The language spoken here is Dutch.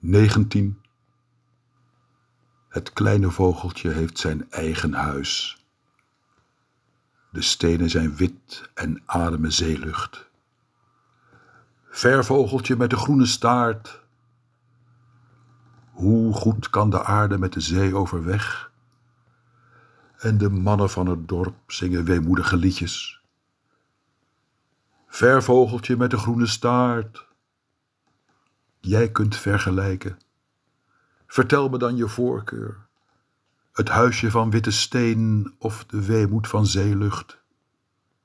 19. Het kleine vogeltje heeft zijn eigen huis. De stenen zijn wit en ademen zeelucht. Ver vogeltje met de groene staart. Hoe goed kan de aarde met de zee overweg? En de mannen van het dorp zingen weemoedige liedjes. Ver vogeltje met de groene staart. Jij kunt vergelijken. Vertel me dan je voorkeur. Het huisje van witte steen of de weemoed van zeelucht.